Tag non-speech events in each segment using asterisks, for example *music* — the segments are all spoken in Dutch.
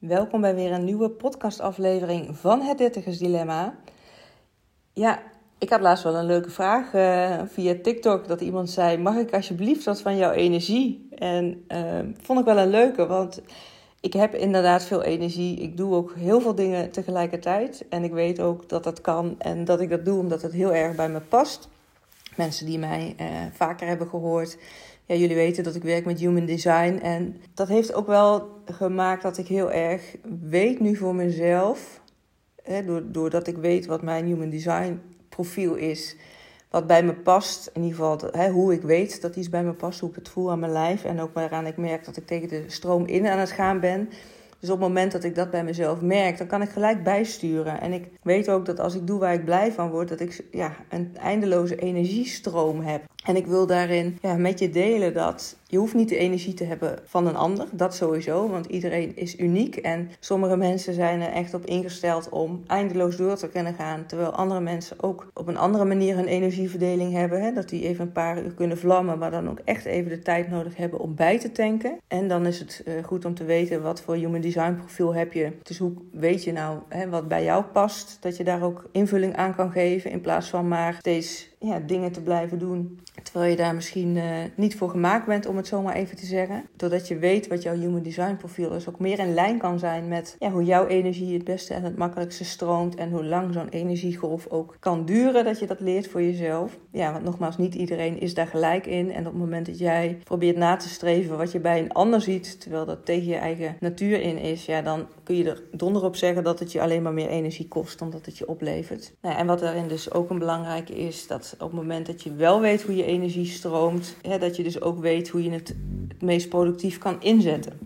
Welkom bij weer een nieuwe podcastaflevering van Het Dertigers Dilemma. Ja, ik had laatst wel een leuke vraag uh, via TikTok dat iemand zei: Mag ik alsjeblieft wat van jouw energie? En uh, vond ik wel een leuke, want ik heb inderdaad veel energie. Ik doe ook heel veel dingen tegelijkertijd. En ik weet ook dat dat kan en dat ik dat doe omdat het heel erg bij me past. Mensen die mij uh, vaker hebben gehoord, ja, jullie weten dat ik werk met human design. En dat heeft ook wel gemaakt dat ik heel erg weet nu voor mezelf. Hè, doordat ik weet wat mijn human design profiel is. Wat bij me past. In ieder geval hè, hoe ik weet dat iets bij me past. Hoe ik het voel aan mijn lijf. En ook waaraan ik merk dat ik tegen de stroom in aan het gaan ben. Dus op het moment dat ik dat bij mezelf merk, dan kan ik gelijk bijsturen. En ik weet ook dat als ik doe waar ik blij van word, dat ik ja, een eindeloze energiestroom heb. En ik wil daarin ja, met je delen dat je hoeft niet de energie te hebben van een ander. Dat sowieso, want iedereen is uniek. En sommige mensen zijn er echt op ingesteld om eindeloos door te kunnen gaan. Terwijl andere mensen ook op een andere manier een energieverdeling hebben. Hè? Dat die even een paar uur kunnen vlammen, maar dan ook echt even de tijd nodig hebben om bij te tanken. En dan is het uh, goed om te weten wat voor human design profiel heb je. Dus hoe weet je nou hè, wat bij jou past? Dat je daar ook invulling aan kan geven in plaats van maar steeds ja, dingen te blijven doen. Terwijl je daar misschien uh, niet voor gemaakt bent, om het zo maar even te zeggen. Doordat je weet wat jouw human design profiel is, ook meer in lijn kan zijn met ja, hoe jouw energie het beste en het makkelijkste stroomt. En hoe lang zo'n energiegolf ook kan duren, dat je dat leert voor jezelf. Ja, want nogmaals, niet iedereen is daar gelijk in. En op het moment dat jij probeert na te streven wat je bij een ander ziet, terwijl dat tegen je eigen natuur in is, ja, dan kun je er donder op zeggen dat het je alleen maar meer energie kost dan dat het je oplevert. Nou, en wat daarin dus ook een belangrijke is, dat op het moment dat je wel weet hoe je energie stroomt, hè, dat je dus ook weet hoe je het het meest productief kan inzetten.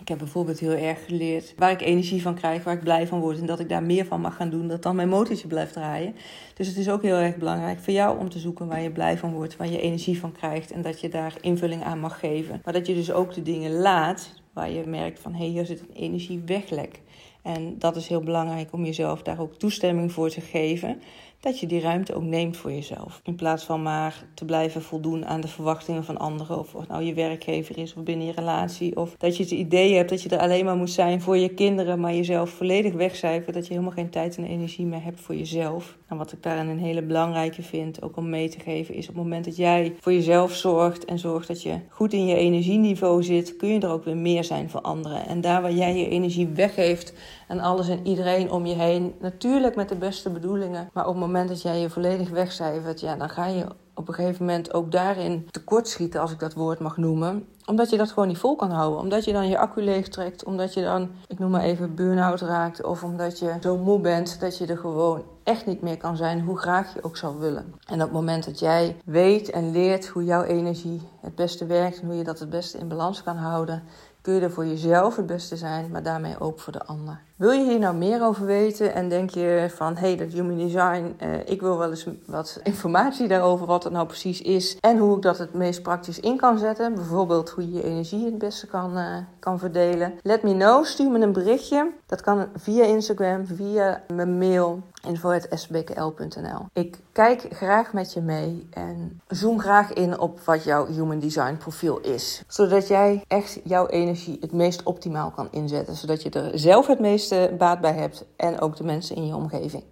Ik heb bijvoorbeeld heel erg geleerd waar ik energie van krijg, waar ik blij van word en dat ik daar meer van mag gaan doen, dat dan mijn motortje blijft draaien. Dus het is ook heel erg belangrijk voor jou om te zoeken waar je blij van wordt, waar je energie van krijgt en dat je daar invulling aan mag geven. Maar dat je dus ook de dingen laat waar je merkt van hé, hey, hier zit een energieweglek. En dat is heel belangrijk om jezelf daar ook toestemming voor te geven dat je die ruimte ook neemt voor jezelf. In plaats van maar te blijven voldoen aan de verwachtingen van anderen. Of of nou je werkgever is of binnen je relatie. Of dat je het idee hebt dat je er alleen maar moet zijn voor je kinderen. Maar jezelf volledig wegcijfert. Dat je helemaal geen tijd en energie meer hebt voor jezelf. En wat ik daarin een hele belangrijke vind, ook om mee te geven, is op het moment dat jij voor jezelf zorgt. En zorgt dat je goed in je energieniveau zit. Kun je er ook weer meer zijn voor anderen. En daar waar jij je energie weggeeft aan alles en iedereen om je heen. Natuurlijk met de beste bedoelingen. Maar op het moment dat jij je volledig wegcijfert, ja, dan ga je op een gegeven moment ook daarin tekortschieten, als ik dat woord mag noemen. Omdat je dat gewoon niet vol kan houden. Omdat je dan je accu leeg trekt. Omdat je dan, ik noem maar even, burn-out raakt. Of omdat je zo moe bent dat je er gewoon echt niet meer kan zijn, hoe graag je ook zou willen. En op het moment dat jij weet en leert hoe jouw energie het beste werkt en hoe je dat het beste in balans kan houden, kun je er voor jezelf het beste zijn, maar daarmee ook voor de ander. Wil je hier nou meer over weten en denk je van hé, hey, dat human design, eh, ik wil wel eens wat *laughs* informatie daarover, wat het nou precies is en hoe ik dat het meest praktisch in kan zetten. Bijvoorbeeld hoe je je energie het beste kan, uh, kan verdelen. Let me know, stuur me een berichtje. Dat kan via Instagram, via mijn mail info.sbkl.nl. Ik kijk graag met je mee en zoom graag in op wat jouw human design profiel is. Zodat jij echt jouw energie het meest optimaal kan inzetten. Zodat je er zelf het meeste baat bij hebt en ook de mensen in je omgeving.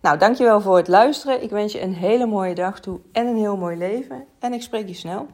Nou, dankjewel voor het luisteren. Ik wens je een hele mooie dag toe en een heel mooi leven. En ik spreek je snel.